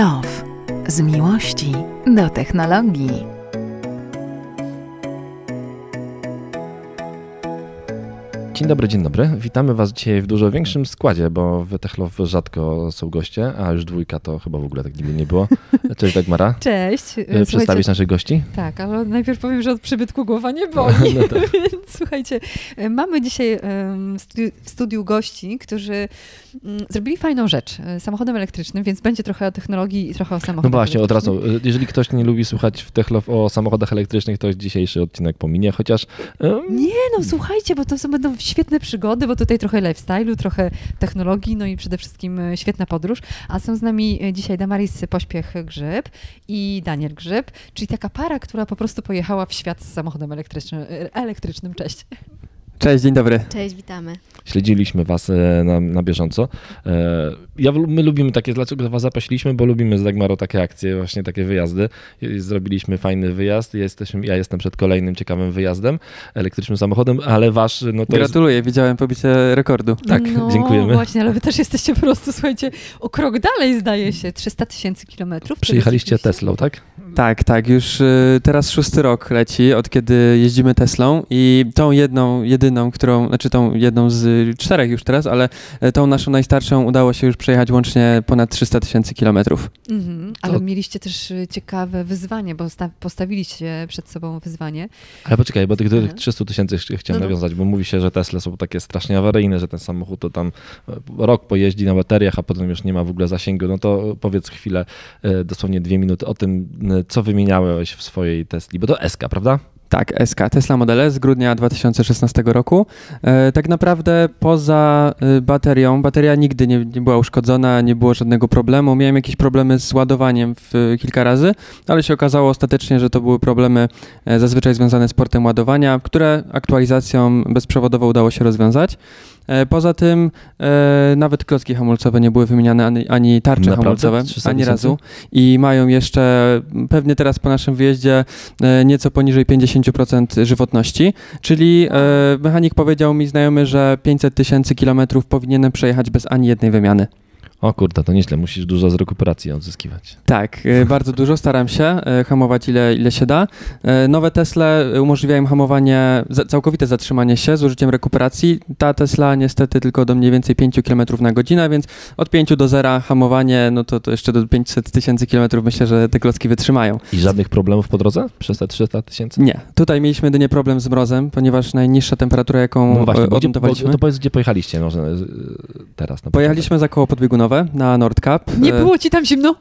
Love. Z miłości do technologii. Dzień dobry, dzień dobry. Witamy Was dzisiaj w dużo większym składzie, bo w Techlow rzadko są goście, a już dwójka to chyba w ogóle tak nigdy nie było. Cześć Dagmara. Cześć. E, Przedstawisz naszych gości? Tak, ale najpierw powiem, że od przybytku głowa nie boli. No tak. Więc słuchajcie, e, mamy dzisiaj w studiu, gości, którzy mm, zrobili fajną rzecz e, samochodem elektrycznym, więc będzie trochę o technologii i trochę o samochodach No właśnie, od razu. Jeżeli ktoś nie lubi słuchać w Techlow o samochodach elektrycznych, to dzisiejszy odcinek pominie, chociaż... Nie, no słuchajcie, bo to są, będą świetne przygody, bo tutaj trochę lifestyle'u, trochę technologii, no i przede wszystkim świetna podróż. A są z nami dzisiaj Damaris Pośpiech-Grzyb i Daniel Grzyb, czyli taka para, która po prostu pojechała w świat z samochodem elektrycznym. elektrycznym. Cześć. Cześć, dzień dobry. Cześć, witamy. Śledziliśmy Was e, na, na bieżąco. E, ja, my lubimy takie, dlaczego Was zaprosiliśmy, bo lubimy z Dagmaro takie akcje, właśnie takie wyjazdy. Zrobiliśmy fajny wyjazd, jesteśmy, ja jestem przed kolejnym ciekawym wyjazdem, elektrycznym samochodem, ale Wasz... No to Gratuluję, jest... widziałem pobicie rekordu. Tak, no, dziękujemy. właśnie, ale Wy też jesteście po prostu, słuchajcie, o krok dalej zdaje się, 300 tysięcy kilometrów. Przyjechaliście Teslą, tak? Tak, tak, już y, teraz szósty rok leci, od kiedy jeździmy Teslą i tą jedną, jedyną, którą, znaczy tą jedną z czterech już teraz, ale e, tą naszą najstarszą udało się już przejechać łącznie ponad 300 tysięcy kilometrów. Mhm, ale to... mieliście też y, ciekawe wyzwanie, bo postawiliście przed sobą wyzwanie. Ale poczekaj, bo tych, tych 300 tysięcy chciałem no, no. nawiązać, bo mówi się, że Tesla są takie strasznie awaryjne, że ten samochód to tam e, rok pojeździ na bateriach, a potem już nie ma w ogóle zasięgu. No to powiedz chwilę, e, dosłownie dwie minuty o tym, co wymieniałeś w swojej Tesli, bo to SK, prawda? Tak, SK, Tesla Model S z grudnia 2016 roku. E, tak naprawdę poza e, baterią, bateria nigdy nie, nie, była uszkodzona, nie było żadnego problemu. Miałem jakieś problemy z ładowaniem w, kilka razy, ale się okazało ostatecznie, że to były problemy e, zazwyczaj związane z portem ładowania, które aktualizacją bezprzewodową udało się rozwiązać. E, poza tym e, nawet klocki hamulcowe nie były wymieniane, ani, ani tarcze Naprawdę? hamulcowe, ani razu. I mają jeszcze, pewnie teraz po naszym wyjeździe, e, nieco poniżej 50% żywotności. Czyli mechanik powiedział mi znajomy, że 500 tysięcy kilometrów powinienem przejechać bez ani jednej wymiany. O kurde, to nieźle, musisz dużo z rekuperacji odzyskiwać. Tak, e, bardzo dużo, staram się e, hamować ile, ile się da. E, nowe Tesla umożliwiają hamowanie, całkowite zatrzymanie się z użyciem rekuperacji. Ta Tesla niestety tylko do mniej więcej 5 km na godzinę, więc od 5 do 0 hamowanie, no to, to jeszcze do 500 tysięcy kilometrów myślę, że te klocki wytrzymają. I żadnych problemów po drodze przez te 300 tysięcy? Nie, tutaj mieliśmy jedynie problem z mrozem, ponieważ najniższa temperatura, jaką no właśnie, odnotowaliśmy... Bo, to powiedz, gdzie pojechaliście może teraz? Pojechaliśmy za koło podbiegunowe na Nordcap. Nie było ci tam zimno?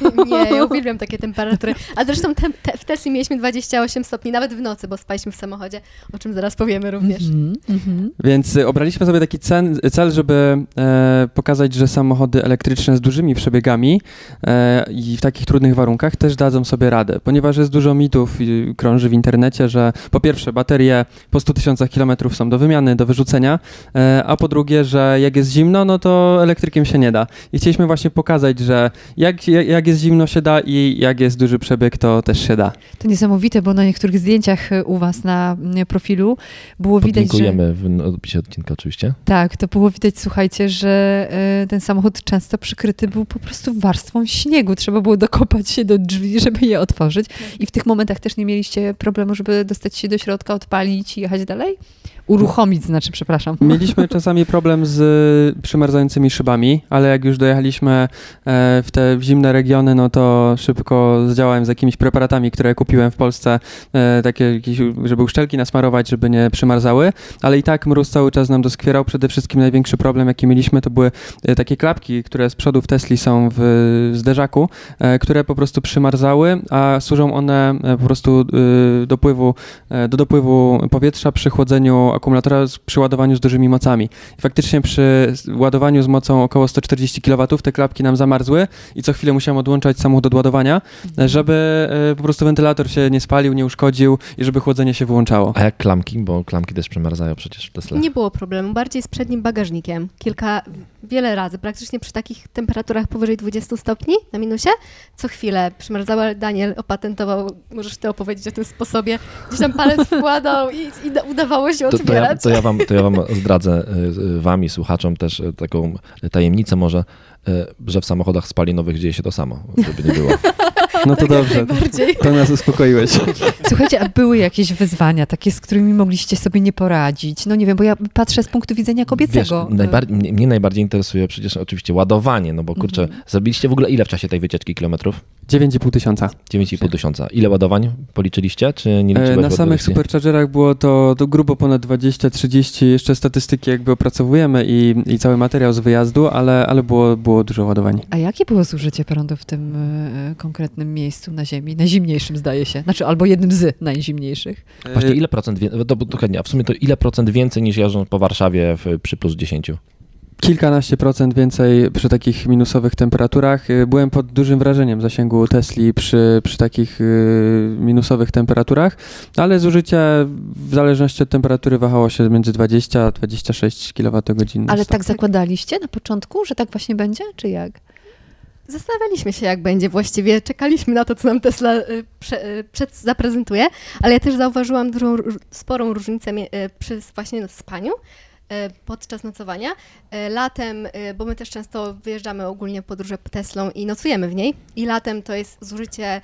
Nie, ja uwielbiam takie temperatury. A zresztą te, te, w Tesli mieliśmy 28 stopni, nawet w nocy, bo spaliśmy w samochodzie, o czym zaraz powiemy również. Mm -hmm. Więc y, obraliśmy sobie taki cel, cel żeby e, pokazać, że samochody elektryczne z dużymi przebiegami e, i w takich trudnych warunkach też dadzą sobie radę, ponieważ jest dużo mitów i krąży w internecie, że po pierwsze baterie po 100 tysiącach kilometrów są do wymiany, do wyrzucenia, e, a po drugie, że jak jest zimno, no to elektrykiem się nie da. I chcieliśmy właśnie pokazać, że jak, jak jest zimno się da i jak jest duży przebieg, to też się da. To niesamowite, bo na niektórych zdjęciach u was na y, profilu było widać, że... w opisie odcinka oczywiście. Tak, to było widać, słuchajcie, że y, ten samochód często przykryty był po prostu warstwą śniegu. Trzeba było dokopać się do drzwi, żeby je otworzyć. I w tych momentach też nie mieliście problemu, żeby dostać się do środka, odpalić i jechać dalej? Uruchomić, znaczy, przepraszam. Mieliśmy czasami problem z przymarzającymi szybami, ale jak już dojechaliśmy e, w te zimne regiony, no to szybko zdziałałem z jakimiś preparatami, które kupiłem w Polsce, e, takie, żeby uszczelki nasmarować, żeby nie przymarzały, ale i tak mróz cały czas nam doskwierał. Przede wszystkim największy problem, jaki mieliśmy, to były e, takie klapki, które z przodu w Tesli są w zderzaku, które po prostu przymarzały, a służą one po prostu dopływu, do dopływu powietrza przy chłodzeniu akumulatora przy ładowaniu z dużymi mocami. I faktycznie przy ładowaniu z mocą około 140 kW te klapki nam zamarzły i co chwilę musiałem odłączać samochód od ładowania, mhm. żeby e, po prostu wentylator się nie spalił, nie uszkodził i żeby chłodzenie się wyłączało. A jak klamki? Bo klamki też przemarzają przecież w Tesla. Nie było problemu, bardziej z przednim bagażnikiem. Kilka, wiele razy, praktycznie przy takich temperaturach powyżej 20 stopni na minusie, co chwilę przymarzała. Daniel opatentował, możesz ty opowiedzieć o tym sposobie, gdzieś tam palec wkładał i, i udawało się otworzyć to, ja, to, ja wam, to ja wam zdradzę wam i słuchaczom też taką tajemnicę może, że w samochodach spalinowych dzieje się to samo, żeby nie było. No to dobrze, to nas uspokoiłeś. Słuchajcie, a były jakieś wyzwania, takie, z którymi mogliście sobie nie poradzić? No nie wiem, bo ja patrzę z punktu widzenia kobiecego. Wiesz, mnie, mnie, najbardziej interesuje przecież oczywiście ładowanie, no bo kurczę, mhm. zrobiliście w ogóle ile w czasie tej wycieczki kilometrów? 9,5 tysiąca. 9,5 tysiąca. Ile ładowań policzyliście, czy nie liczyłeś? Na samych superchargerach było to, to grubo ponad 20-30, jeszcze statystyki jakby opracowujemy i, i cały materiał z wyjazdu, ale, ale było, było dużo ładowań. A jakie było zużycie prądu w tym y, konkretnym miejscu na Ziemi? Najzimniejszym zdaje się. Znaczy albo jednym z najzimniejszych. Właśnie ile procent, to, to, a w sumie to ile procent więcej niż jeżdżąc po Warszawie w, przy plus 10? Kilkanaście procent więcej przy takich minusowych temperaturach. Y, byłem pod dużym wrażeniem zasięgu Tesli przy, przy takich y, minusowych temperaturach, ale zużycie w zależności od temperatury wahało się między 20 a 26 kWh. Ale tak zakładaliście na początku, że tak właśnie będzie, czy jak? Zastanawialiśmy się, jak będzie właściwie. Czekaliśmy na to, co nam Tesla y, prze, przed, zaprezentuje, ale ja też zauważyłam dużą, sporą różnicę przy właśnie spaniu podczas nocowania. E, latem, e, bo my też często wyjeżdżamy ogólnie podróże Teslą i nocujemy w niej i latem to jest zużycie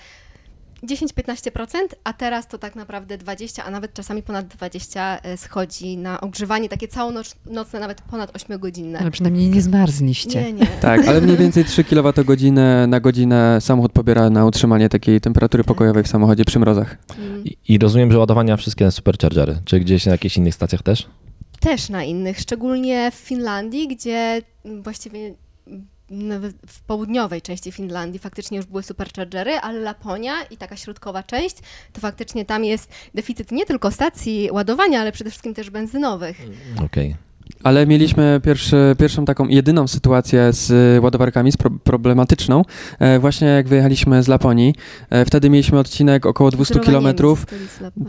10-15%, a teraz to tak naprawdę 20, a nawet czasami ponad 20 schodzi na ogrzewanie, takie całonocne, nawet ponad 8-godzinne. Ale przynajmniej nie zmarzliście. Nie, nie. Tak, ale mniej więcej 3 kWh na godzinę samochód pobiera na utrzymanie takiej temperatury pokojowej w samochodzie przy mrozach. Mm. I, I, rozumiem, że ładowania wszystkie superchargery, czy gdzieś na jakichś innych stacjach też? Też na innych, szczególnie w Finlandii, gdzie właściwie w południowej części Finlandii faktycznie już były superchargery, ale Laponia i taka środkowa część, to faktycznie tam jest deficyt nie tylko stacji ładowania, ale przede wszystkim też benzynowych. Okej. Okay. Ale mieliśmy pierwszy, pierwszą taką jedyną sytuację z ładowarkami, z pro, problematyczną, e, właśnie jak wyjechaliśmy z Laponii. E, wtedy mieliśmy odcinek około 200 km.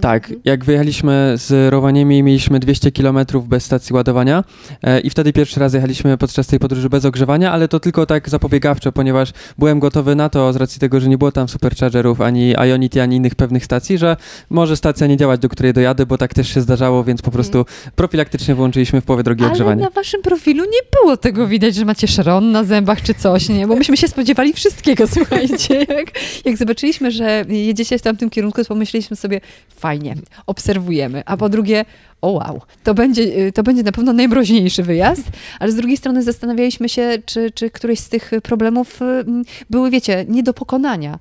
Tak, mhm. jak wyjechaliśmy z Rowaniemi, mieliśmy 200 km bez stacji ładowania e, i wtedy pierwszy raz jechaliśmy podczas tej podróży bez ogrzewania, ale to tylko tak zapobiegawczo, ponieważ byłem gotowy na to z racji tego, że nie było tam superchargerów, ani Ionity, ani innych pewnych stacji, że może stacja nie działać, do której dojadę, bo tak też się zdarzało, więc po mhm. prostu profilaktycznie włączyliśmy w połowie drogi ale ogrzewanie. na waszym profilu nie było tego widać, że macie szron na zębach czy coś, nie? Bo myśmy się spodziewali wszystkiego, słuchajcie. Jak, jak zobaczyliśmy, że jedziecie w tamtym kierunku, to pomyśleliśmy sobie, fajnie, obserwujemy. A po drugie, o wow, to będzie, to będzie na pewno najmroźniejszy wyjazd, ale z drugiej strony zastanawialiśmy się, czy, czy któreś z tych problemów mm, były, wiecie, nie do pokonania.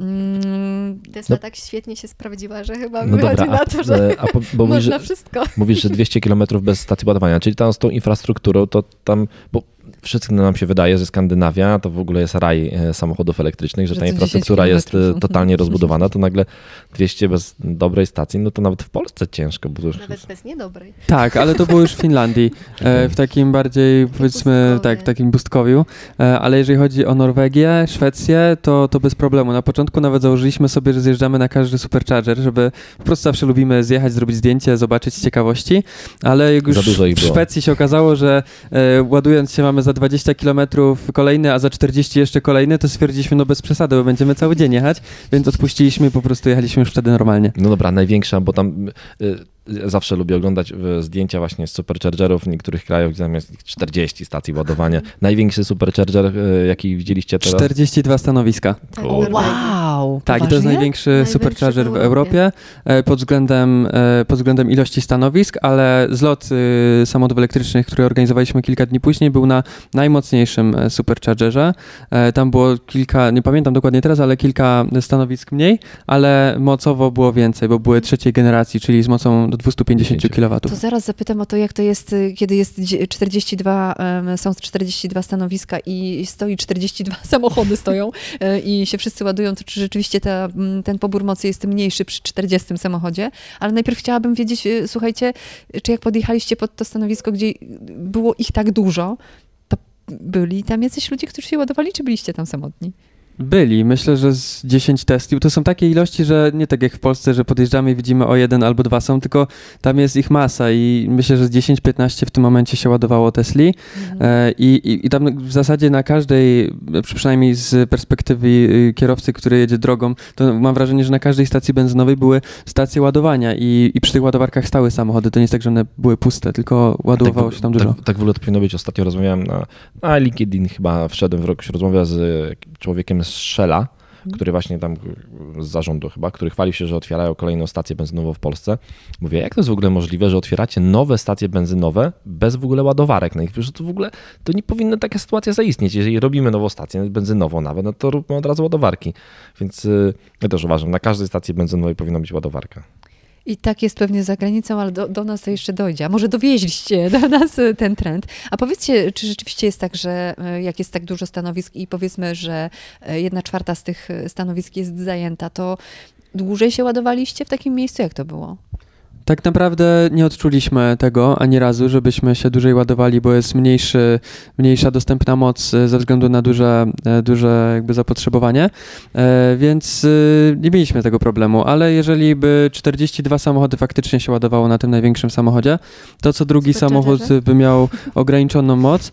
Mm, Tesla no, tak świetnie się sprawdziła, że chyba no wychodzi dobra, na to, że a, po, bo można mówisz, wszystko. Mówisz, że 200 km bez stacji ładowania, czyli tam z tą infrastrukturą, to tam, bo wszystkim nam się wydaje, że Skandynawia to w ogóle jest raj e, samochodów elektrycznych, że, że ta infrastruktura jest e, totalnie rozbudowana, to nagle 200 bez dobrej stacji, no to nawet w Polsce ciężko. Bo już... Nawet bez niedobrej. Tak, ale to było już w Finlandii, e, w takim bardziej powiedzmy, tak, takim pustkowiu, ale jeżeli chodzi o Norwegię, Szwecję, to, to bez problemu. Na początku nawet założyliśmy sobie, że zjeżdżamy na każdy supercharger, żeby po prostu zawsze lubimy zjechać, zrobić zdjęcie, zobaczyć z ciekawości, ale jak już w Szwecji się okazało, że ładując się mamy za 20 km kolejny, a za 40 jeszcze kolejny, to stwierdziliśmy, no bez przesady, bo będziemy cały dzień jechać, więc odpuściliśmy i po prostu jechaliśmy już wtedy normalnie. No dobra, największa, bo tam y, zawsze lubię oglądać zdjęcia właśnie z superchargerów w niektórych krajach, gdzie tam jest 40 stacji ładowania. Największy supercharger, e, jaki widzieliście teraz? 42 stanowiska. Wow! Tak, to jest największy, największy supercharger w Europie e, pod względem, e, pod względem ilości stanowisk, ale zlot samochodów elektrycznych, który organizowaliśmy kilka dni później, był na najmocniejszym superchargerze. Tam było kilka, nie pamiętam dokładnie teraz, ale kilka stanowisk mniej, ale mocowo było więcej, bo były trzeciej generacji, czyli z mocą do 250 kW. To zaraz zapytam o to, jak to jest, y, kiedy jest 42, są 42 stanowiska i stoi 42 samochody stoją y, i się wszyscy ładują, to czy rzeczywiście ta, ten pobór mocy jest mniejszy przy 40 samochodzie? Ale najpierw chciałabym wiedzieć, y, słuchajcie, czy jak podjechaliście pod to stanowisko, gdzie było ich tak dużo, to byli tam jacyś ludzie, którzy się ładowali, czy byliście tam samotni? Byli. Myślę, że z 10 Tesli. To są takie ilości, że nie tak jak w Polsce, że podjeżdżamy i widzimy o jeden albo dwa są, tylko tam jest ich masa i myślę, że z 10-15 w tym momencie się ładowało Tesli Mhm. e, i, i, i tam w zasadzie na każdej, przynajmniej z perspektywy y, kierowcy, który jedzie drogą, to mam wrażenie, że na każdej stacji benzynowej były stacje ładowania i, i przy tych ładowarkach stały samochody. To nie jest tak, że one były puste, tylko ładowało tak, się tam dużo. Tak, tak w ogóle to powinno być. Ostatnio rozmawiałem na, na LinkedIn, chyba wszedłem w rok, się rozmawia z człowiekiem Shella, Mhm. który właśnie tam z zarządu chyba, który chwalił się, że otwierają kolejną stację benzynową w Polsce. Mówię, jak to jest w ogóle możliwe, że otwieracie nowe stacje benzynowe bez w ogóle ładowarek na nich? Przecież to w ogóle to nie powinna taka sytuacja zaistnieć. Jeżeli robimy nową stację benzynową nawet, no to róbmy od razu ładowarki. Więc y, ja też uważam, na każdej stacji benzynowej powinna być ładowarka. I tak jest pewnie za granicą, ale do, do nas to jeszcze dojdzie. A może dowieźliście do nas e, ten trend. A powiedzcie, czy rzeczywiście jest tak, że e, jak jest tak dużo stanowisk i powiedzmy, że e, jedna czwarta z tych stanowisk jest zajęta, to dłużej się ładowaliście w takim miejscu? Jak to było? Tak naprawdę nie odczuliśmy tego ani razu, żebyśmy się dłużej ładowali, bo jest mniejszy, mniejsza dostępna moc e, ze względu na duże, e, duże jakby zapotrzebowanie, E, więc nie mieliśmy tego problemu, ale jeżeli by 42 samochody faktycznie się ładowało na tym największym samochodzie, to co drugi samochód by miał ograniczoną moc,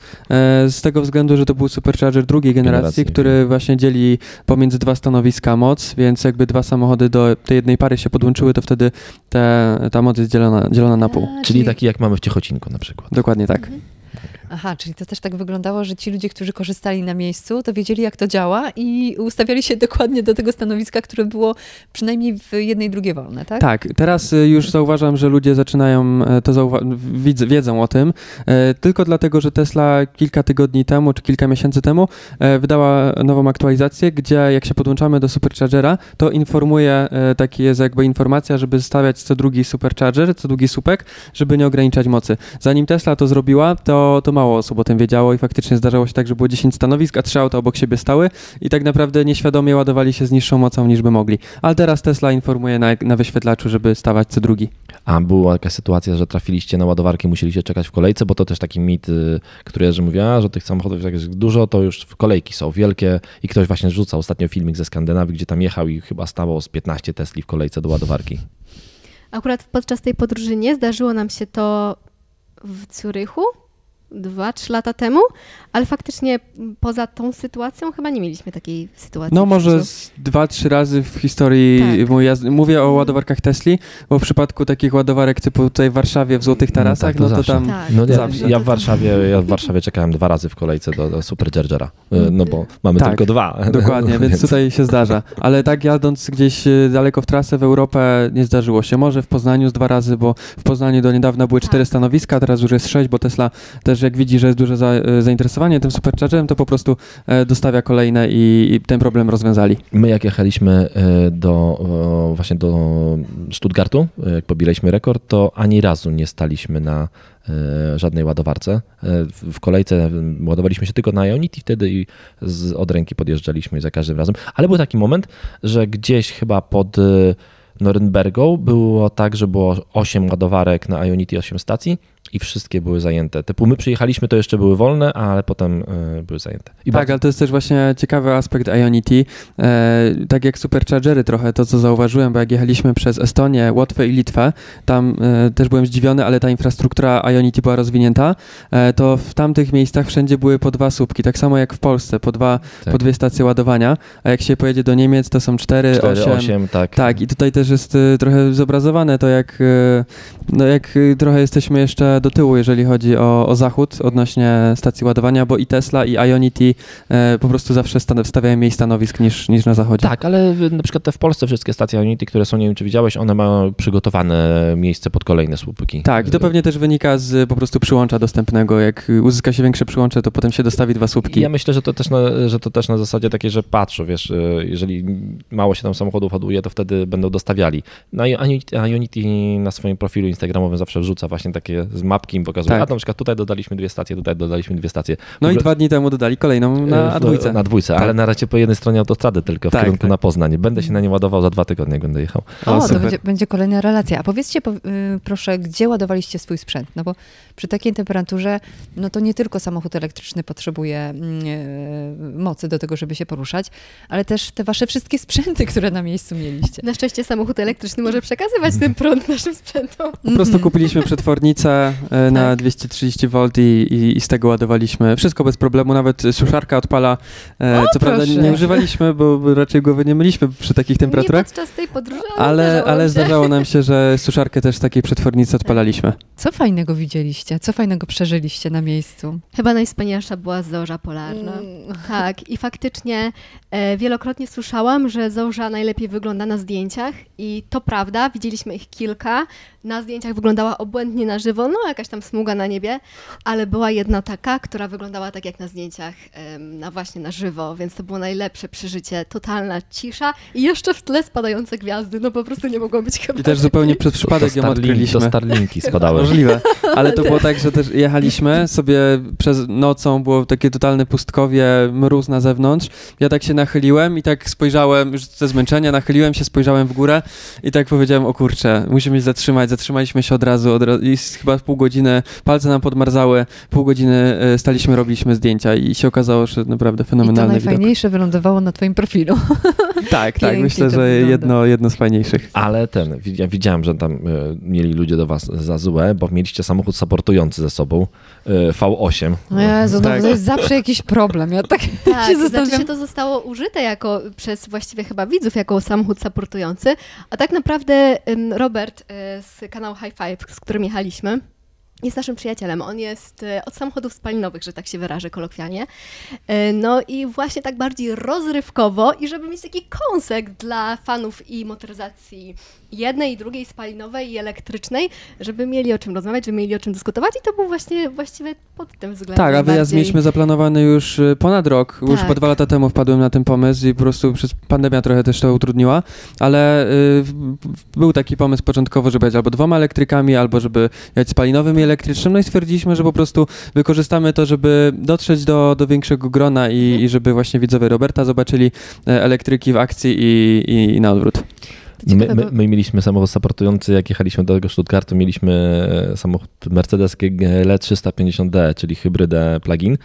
z tego względu, że to był supercharger drugiej generacji, Generacji. który właśnie dzieli pomiędzy dwa stanowiska moc, więc jakby dwa samochody do tej jednej pary się podłączyły, to wtedy te, ta moc jest dzielona, dzielona na pół. A, Czyli taki jak mamy w Ciechocinku na przykład. Dokładnie tak. Mhm. Aha, czyli to też tak wyglądało, że ci ludzie, którzy korzystali na miejscu, to wiedzieli, jak to działa i ustawiali się dokładnie do tego stanowiska, które było przynajmniej w jednej drugiej wolne, tak? Tak, teraz y, już zauważam, że ludzie zaczynają e, to zauwa- wiedzą o tym, e, tylko dlatego, że Tesla kilka tygodni temu czy kilka miesięcy temu e, wydała nową aktualizację, gdzie jak się podłączamy do superchargera, to informuje, taki jest jakby informacja, żeby stawiać co drugi supercharger, co drugi supek, żeby nie ograniczać mocy. Zanim Tesla to zrobiła, to, to mało osób o tym wiedziało i faktycznie zdarzało się tak, że było 10 stanowisk, a trzy auta obok siebie stały i tak naprawdę nieświadomie ładowali się z niższą mocą niż by mogli. Ale teraz Tesla informuje na, na wyświetlaczu, żeby stawać co drugi. A była taka sytuacja, że trafiliście na ładowarki, musieliście czekać w kolejce, bo to też taki mit, y, który że mówiła, że tych samochodów jak jest dużo, to już kolejki są wielkie i ktoś właśnie rzucał ostatnio filmik ze Skandynawii, gdzie tam jechał i chyba stało z 15 Tesli w kolejce do ładowarki. Akurat podczas tej podróży nie zdarzyło nam się to w Curychu, 2-3 lata temu, ale faktycznie poza tą sytuacją chyba nie mieliśmy takiej sytuacji. No może 2-3 razy w historii tak. Mówię o ładowarkach Tesli, bo w przypadku takich ładowarek typu tutaj w Warszawie w Złotych no Tarasach, no, tak, to, no to tam tak. no, ja, ja, w Warszawie, ja w Warszawie czekałem dwa razy w kolejce do, do Super y, no bo mamy tak, tylko dwa. Dokładnie, więc tutaj się zdarza. Ale tak jadąc gdzieś y, daleko w trasę w Europę nie zdarzyło się. Może w Poznaniu z dwa razy, bo w Poznaniu do niedawna były cztery tak. stanowiska, teraz już jest sześć, bo Tesla też jak widzi, że jest duże za, e, zainteresowanie tym superchargerem, to po prostu e, dostawia kolejne i, i ten problem rozwiązali. My jak jechaliśmy y, do, właśnie do Stuttgartu, jak pobiliśmy rekord, to ani razu nie staliśmy na żadnej ładowarce. W kolejce ładowaliśmy się tylko na Ionity wtedy i z, od ręki podjeżdżaliśmy za każdym razem. Ale był taki moment, że gdzieś chyba pod Norymbergą było tak, że było 8 ładowarek na Ionity, 8 stacji i wszystkie były zajęte. Typu my przyjechaliśmy, to jeszcze były wolne, ale potem y, były zajęte. I tak, bardzo- ale to jest też właśnie ciekawy aspekt Ionity. E, tak jak superchargery trochę, to co zauważyłem, bo jak jechaliśmy przez Estonię, Łotwę i Litwę, tam e, też byłem zdziwiony, ale ta infrastruktura Ionity była rozwinięta, e, to w tamtych miejscach wszędzie były po dwa słupki, tak samo jak w Polsce, po, dwa, Tak. po dwie stacje ładowania, a jak się pojedzie do Niemiec, to są cztery, 4, osiem. 8, tak. Tak, i tutaj też jest y, trochę zobrazowane to, jak, y, no jak trochę jesteśmy jeszcze do tyłu, jeżeli chodzi o, o zachód odnośnie stacji ładowania, bo i Tesla, i Ionity e, po prostu zawsze sta- stawiają mniej stanowisk niż, niż na zachodzie. Tak, ale na przykład te w Polsce wszystkie stacje Unity, które są, nie wiem czy widziałeś, one mają przygotowane miejsce pod kolejne słupki. Tak, i to pewnie też wynika z po prostu przyłącza dostępnego. Jak uzyska się większe przyłącze, to potem się dostawi dwa słupki. Ja myślę, że to, też na, że to też na zasadzie takiej, że patrzą, wiesz, y, jeżeli mało się tam samochodów ładuje, to wtedy będą dostawiali. No i Unity na swoim profilu instagramowym zawsze wrzuca właśnie takie z mapki im pokazuje, Tak. a na przykład tutaj dodaliśmy dwie stacje, tutaj dodaliśmy dwie stacje. W No i dwa dni temu dodali kolejną na E, w- dwójce. Na dwójce, Tak. ale na razie po jednej stronie autostrady tylko, w Tak, kierunku tak. na Poznań. Będę się na nie ładował za dwa tygodnie, jak będę jechał. O, to super. będzie, będzie kolejna relacja. A powiedzcie po, y, proszę, gdzie ładowaliście swój sprzęt? No bo przy takiej temperaturze, no to nie tylko samochód elektryczny potrzebuje e, mocy do tego, żeby się poruszać, ale też te wasze wszystkie sprzęty, które na miejscu mieliście. Na szczęście samochód elektryczny może przekazywać ten prąd naszym sprzętom. Po prostu kupiliśmy przetwornicę na Tak. 230 V i, i, i z tego ładowaliśmy. Wszystko bez problemu, nawet suszarka odpala. E, O, co prawda proszę. nie używaliśmy, bo raczej głowy nie myliśmy przy takich Nie temperaturach, podczas tej podróży, ale, ale, zdarzało ale zdarzało nam się, że suszarkę też z takiej przetwornicy odpalaliśmy. Co fajnego widzieliście? Co fajnego przeżyliście na miejscu? Chyba najwspanialsza była zorza polarna. Tak, i faktycznie e, wielokrotnie słyszałam, że zorza najlepiej wygląda na zdjęciach i to prawda, widzieliśmy ich kilka. Na zdjęciach wyglądała obłędnie na żywo, no jakaś tam smuga na niebie, ale była jedna taka, która wyglądała tak jak na zdjęciach, na właśnie na żywo, więc to było najlepsze przeżycie, totalna cisza i jeszcze w tle spadające gwiazdy, no po prostu nie mogło być chyba I też zupełnie przez przypadek ją Starlink, to odkryliśmy. Starlinki spadały. Możliwe, ale to było tak, że też jechaliśmy sobie przez nocą, było takie totalne pustkowie, mróz na zewnątrz. Ja tak się nachyliłem i tak spojrzałem, już ze zmęczenia, nachyliłem się, spojrzałem w górę i tak powiedziałem, o kurczę, musimy się zatrzymać. Zatrzymaliśmy się od razu, od razu i chyba pół godziny, palce nam podmarzały, pół godziny e, staliśmy, robiliśmy zdjęcia i się okazało, że naprawdę I to fenomenalny widok. najfajniejsze wylądowało na twoim profilu. Tak, tak, Pięknie myślę, że wygląda. jedno, jedno z fajniejszych. Ale ten, ja widziałem, że tam e, mieli ludzie do was za złe, bo mieliście samochód supportujący ze sobą, e, V8. Jezu, no Tak. to jest zawsze jakiś problem. Ja tak Tak, się znaczy zastanawiam. się to zostało użyte jako, przez właściwie chyba widzów jako samochód supportujący, a tak naprawdę Robert z kanału High Five, z którym jechaliśmy, jest naszym przyjacielem. On jest y, od samochodów spalinowych, że tak się wyrażę kolokwialnie. Y, No i właśnie tak bardziej rozrywkowo i żeby mieć taki kąsek dla fanów i motoryzacji jednej i drugiej spalinowej i elektrycznej, żeby mieli o czym rozmawiać, żeby mieli o czym dyskutować i to był właśnie właściwie pod tym względem Tak, a wyjazd bardziej- mieliśmy zaplanowany już y, ponad rok. Już Tak. po dwa lata temu wpadłem na ten pomysł i po prostu przez pandemia trochę też to utrudniła, ale y, był taki pomysł początkowo, żeby jechać albo dwoma elektrykami, albo żeby jechać spalinowym i elektrycznym. No i stwierdziliśmy, że po prostu wykorzystamy to, żeby dotrzeć do, do większego grona i, i żeby właśnie widzowie Roberta zobaczyli e, elektryki w akcji i, i, i na odwrót. My, Ciekawe, my, my mieliśmy samochód supportujący, jak jechaliśmy do tego Stuttgartu, mieliśmy e, samochód Mercedes GL 350D, czyli hybrydę plug-in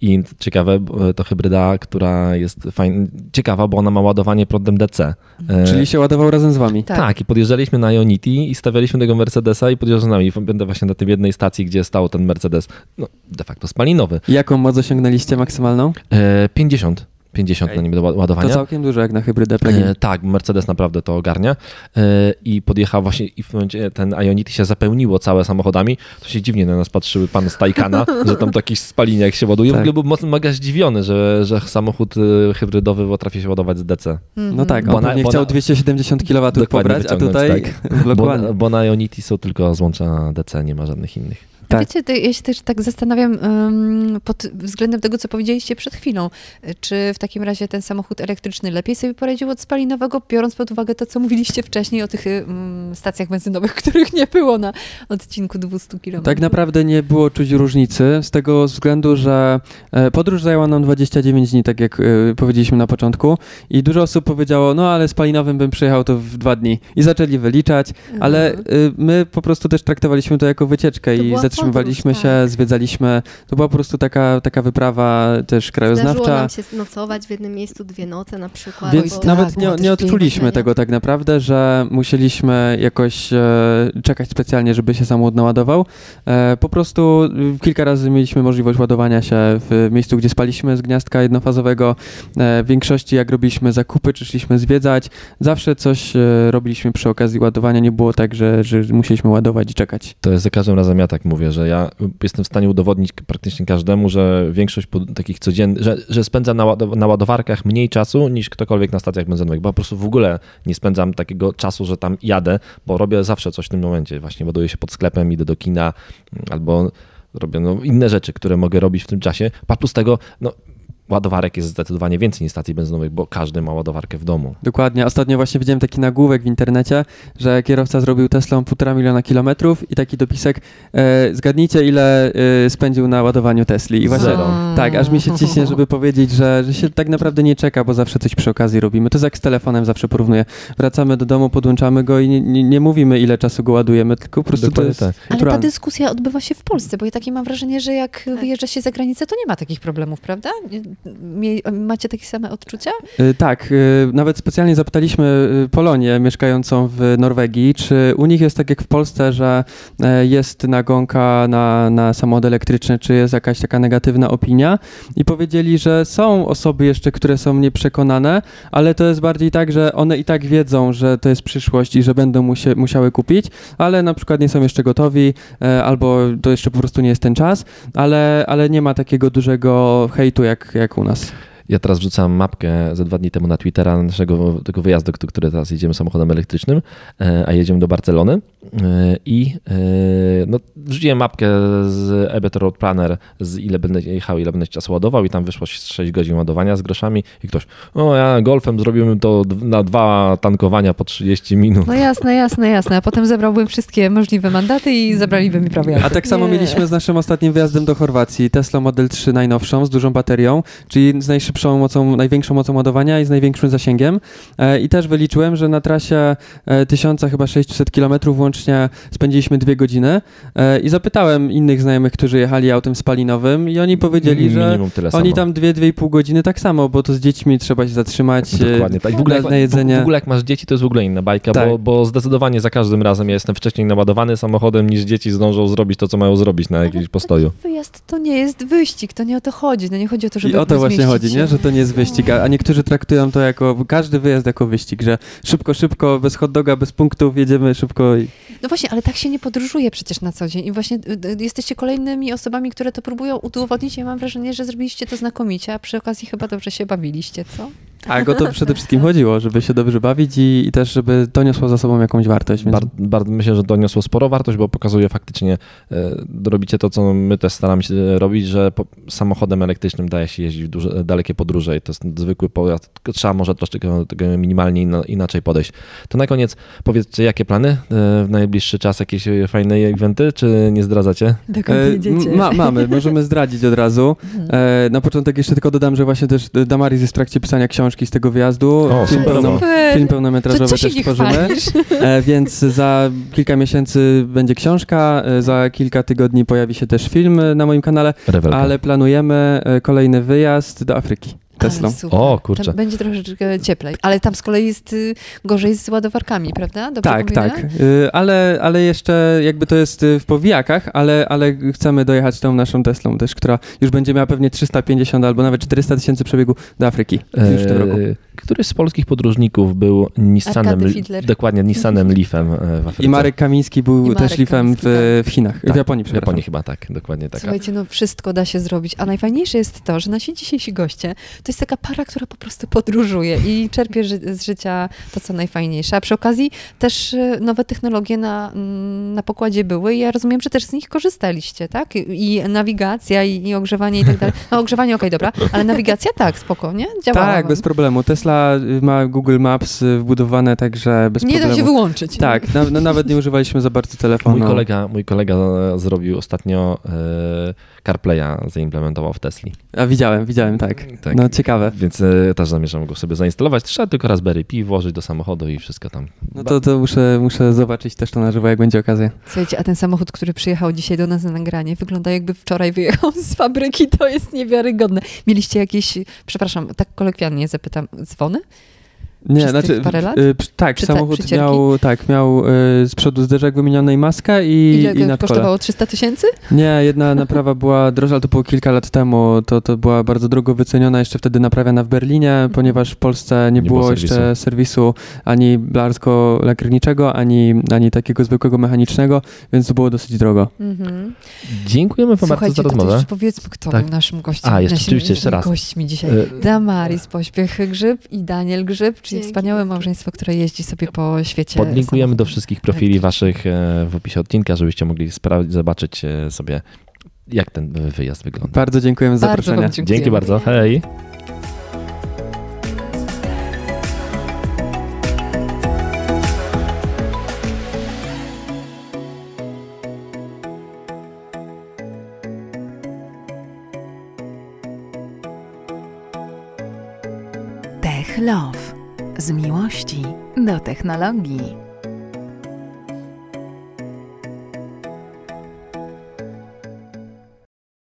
i ciekawe, bo to hybryda, która jest fajna, ciekawa, bo ona ma ładowanie prądem DC. E, Czyli się ładował razem z wami. Tak. tak. i podjeżdżaliśmy na Ionity i stawialiśmy tego Mercedesa i podjeżdżał z nami. Będę właśnie na tej jednej stacji, gdzie stał ten Mercedes, no de facto spalinowy. Jaką moc osiągnęliście maksymalną? E, 50. 50 Okej. na nim do ła- To ładowania. całkiem dużo jak na hybrydę plug-in. E, tak, Mercedes naprawdę to ogarnia e, i podjechał właśnie i w momencie ten Ionity się zapełniło całe samochodami, to się dziwnie na nas patrzyły pan z Taycana, że tam to jakiś spaliniak się ładuje. W Tak. ogóle był mocno mega zdziwiony, że, że samochód e, hybrydowy potrafi się ładować z DC. No tak, Bo on na- bo chciał na- 270 kW pobrać, a tutaj tak. Bo, bo na Ionity są tylko złącza DC, nie ma żadnych innych. Tak. Wiecie, ja się też tak zastanawiam pod względem tego, co powiedzieliście przed chwilą. Y, Czy w takim razie ten samochód elektryczny lepiej sobie poradził od spalinowego, biorąc pod uwagę to, co mówiliście wcześniej o tych stacjach benzynowych, których nie było na odcinku 200 km? Tak naprawdę nie było czuć różnicy, z tego względu, że e, podróż zajęła nam 29 dni, tak jak e, powiedzieliśmy na początku i dużo osób powiedziało, no ale spalinowym bym przyjechał to w dwa dni i zaczęli wyliczać, ale e, my po prostu też traktowaliśmy to jako wycieczkę To i była zatrzymywaliśmy podróż, się, tak. zwiedzaliśmy, to była po prostu taka, taka wyprawa też Zdarzyło krajoznawcza. nam się nocować w jednym miejscu dwie noce na przykład. Więc tak, nawet było nie, nie odczuliśmy tego tak naprawdę, że musieliśmy jakoś e, czekać specjalnie, żeby się samochód naładował. E, po prostu y, kilka razy mieliśmy możliwość ładowania się w miejscu, gdzie spaliśmy z gniazdka jednofazowego. E, w większości jak robiliśmy zakupy, czy szliśmy zwiedzać, zawsze coś e, robiliśmy przy okazji ładowania. Nie było tak, że, że musieliśmy ładować i czekać. To jest za każdym razem ja tak mówię, że ja jestem w stanie udowodnić praktycznie każdemu, że większość takich codziennych, że, że spędzam na, na ładowarkach mniej czasu niż ktokolwiek na stacjach benzynowych, bo po prostu w ogóle nie spędzam takiego czasu, że tam jadę, bo robię zawsze coś w tym momencie. Właśnie ładuję się pod sklepem, idę do kina mm, albo robię no, inne rzeczy, które mogę robić w tym czasie. A plus tego, no ładowarek jest zdecydowanie więcej niż stacji benzynowych, bo każdy ma ładowarkę w domu. Dokładnie. Ostatnio właśnie widziałem taki nagłówek w internecie, że kierowca zrobił Teslą półtora miliona kilometrów i taki dopisek, e, zgadnijcie ile e, spędził na ładowaniu Tesli. I właśnie, Zero. tak, aż mi się ciśnie, żeby powiedzieć, że, że się tak naprawdę nie czeka, bo zawsze coś przy okazji robimy. To jest jak z telefonem, zawsze porównuję. Wracamy do domu, podłączamy go i nie, nie, nie mówimy ile czasu go ładujemy, tylko po prostu to Dokładnie jest tak. Ale ta dyskusja odbywa się w Polsce, bo ja takie mam wrażenie, że jak wyjeżdża się za granicę, to nie ma takich problemów, prawda? Macie takie same odczucia? Y, Tak, y, nawet specjalnie zapytaliśmy y, Polonię mieszkającą w Norwegii, czy u nich jest tak jak w Polsce, że e, jest nagonka na, na samochód elektryczny, czy jest jakaś taka negatywna opinia i powiedzieli, że są osoby jeszcze, które są nieprzekonane, ale to jest bardziej tak, że one i tak wiedzą, że to jest przyszłość i że będą musie, musiały kupić, ale na przykład nie są jeszcze gotowi e, albo to jeszcze po prostu nie jest ten czas, ale, ale nie ma takiego dużego hejtu jak, jak u nas. Ja teraz wrzucam mapkę ze dwa dni temu na Twittera naszego tego wyjazdu, który teraz jedziemy samochodem elektrycznym, e, a jedziemy do Barcelony i e, no, wrzuciłem mapkę z Ebet Road Planner, z ile będę jechał, ile będę czasu ładował i tam wyszło 6 godzin ładowania z groszami i ktoś, o ja golfem zrobiłbym to na dwa tankowania po 30 minut. No jasne, jasne, jasne. A potem zebrałbym wszystkie możliwe mandaty i zabraliby mi jazdy. A tak samo Nie. mieliśmy z naszym ostatnim wyjazdem do Chorwacji. Tesla Model 3 najnowszą, z dużą baterią, czyli z najszybszą mocą, największą mocą ładowania i z największym zasięgiem. E, I też wyliczyłem, że na trasie e, 1000 chyba 600 km łącznie spędziliśmy dwie godziny. E, I zapytałem innych znajomych, którzy jechali autem spalinowym i oni powiedzieli, że Minimum tyle oni samo. tam 2-2,5 godziny tak samo, bo to z dziećmi trzeba się zatrzymać. e, Dokładnie tak. W ogóle, na, na jedzenie. W ogóle jak masz dzieci, to jest w ogóle inna bajka, Tak. bo, bo zdecydowanie za każdym razem ja jestem wcześniej naładowany samochodem, niż dzieci zdążą zrobić to, co mają zrobić na jakimś postoju. Wyjazd to nie jest wyścig, to nie o to chodzi. No nie chodzi o to, żeby I o to właśnie chodzi, nie? że to nie jest wyścig, a a niektórzy traktują to jako, każdy wyjazd jako wyścig, że szybko, szybko, bez hot doga, bez punktów, jedziemy szybko i... No właśnie, ale tak się nie podróżuje przecież na co dzień. I właśnie y, y, jesteście kolejnymi osobami, które to próbują udowodnić. Ja mam wrażenie, że zrobiliście to znakomicie, a przy okazji chyba dobrze się bawiliście, co? Tak, o to przede wszystkim chodziło, żeby się dobrze bawić i, i też, żeby to niosło za sobą jakąś wartość. Więc... Bar, bar, myślę, że doniosło sporo wartość, bo pokazuje faktycznie, e, robicie to, co my też staramy się robić, że po, samochodem elektrycznym daje się jeździć w duże, dalekie podróże i to jest zwykły pojazd, trzeba może troszkę do tego minimalnie inna, inaczej podejść. To na koniec powiedzcie, jakie plany e, w najbliższy czas, jakieś fajne eventy, czy nie zdradzacie? Dokąd E, ma, mamy, możemy zdradzić od razu. E, na początek jeszcze tylko dodam, że właśnie też Damaris jest w trakcie pisania książki z tego wyjazdu. O, film, pełno, film pełnometrażowy też tworzymy. E, więc za kilka miesięcy będzie książka, e, za kilka tygodni pojawi się też film e, na moim kanale, Rewelka. ale planujemy e, kolejny wyjazd do Afryki Teslą. Ale super. O, kurczę. Tam będzie troszeczkę cieplej. Ale tam z kolei jest y, gorzej z ładowarkami, prawda? Dobrze Tak, mówię? tak. Y, Ale, ale jeszcze jakby to jest y, w powijakach, ale, ale chcemy dojechać tą naszą Teslą też, która już będzie miała pewnie 350 albo nawet 400 tysięcy przebiegu do Afryki już w tym roku. Któryś z polskich podróżników był Nissanem, dokładnie Nissanem Leafem e, w Afryce. I Marek Kamiński był też lifem Kamiński, w, w Chinach, w Tak, Japonii, W. Japonii chyba tak, dokładnie tak. Słuchajcie, no wszystko da się zrobić, a najfajniejsze jest to, że nasi dzisiejsi goście to jest taka para, która po prostu podróżuje i czerpie ży z życia to, co najfajniejsze. A przy okazji też e, nowe technologie na, mm, na pokładzie były i ja rozumiem, że też z nich korzystaliście, tak? I i nawigacja, i, i ogrzewanie i tak dalej. No ogrzewanie, okej, dobra, ale nawigacja tak, spoko, nie? Działała Tak, wam. bez problemu. Tesla y, ma Google Maps y, wbudowane, także bez Nie da problemu. się wyłączyć. Tak, na, no, nawet nie używaliśmy za bardzo telefonu. Mój kolega, mój kolega e, zrobił ostatnio e, CarPlaya, zaimplementował w Tesli. A widziałem, widziałem, tak. Tak. No ciekawe. Więc e, też zamierzam go sobie zainstalować. Trzeba tylko Raspberry Pi włożyć do samochodu i wszystko tam. No to, to muszę, muszę zobaczyć też to na żywo, jak będzie okazja. Słuchajcie, a ten samochód, który przyjechał dzisiaj do nas na nagranie, wygląda jakby wczoraj wyjechał z fabryki. To jest niewiarygodne. Mieliście jakieś, przepraszam, tak kolokwialnie zapytam, zu wohnen. Nie, Przez znaczy, parę lat? y, tak, samochód przycierki? miał, tak, miał y, z przodu zderzak wymieniony i maskę i, Ile i nadkole. kosztowało? 300 tysięcy? Nie, jedna naprawa była droższa, ale to było kilka lat temu, to, to była bardzo drogo wyceniona, jeszcze wtedy naprawiana w Berlinie, ponieważ w Polsce nie, Nie było było, serwisu. jeszcze serwisu ani blarsko-lakierniczego, ani, ani takiego zwykłego mechanicznego, więc to było dosyć drogo. Mhm. Dziękujemy wam bardzo za to rozmowę. jeszcze powiedzmy, kto Tak. był naszym gościem. A, jeszcze oczywiście, jeszcze raz. gośćmi dzisiaj. E, Damaris Pośpiech Grzyb i Daniel Grzyb, czyli Dzięki wspaniałe małżeństwo, które jeździ sobie po świecie. Podlinkujemy do wszystkich profili waszych e, w opisie odcinka, żebyście mogli sprawdzić, zobaczyć e, sobie jak ten wyjazd wygląda. Bardzo dziękujemy za Bardzo zaproszenie. Dzięki bardzo, hej. do technologii.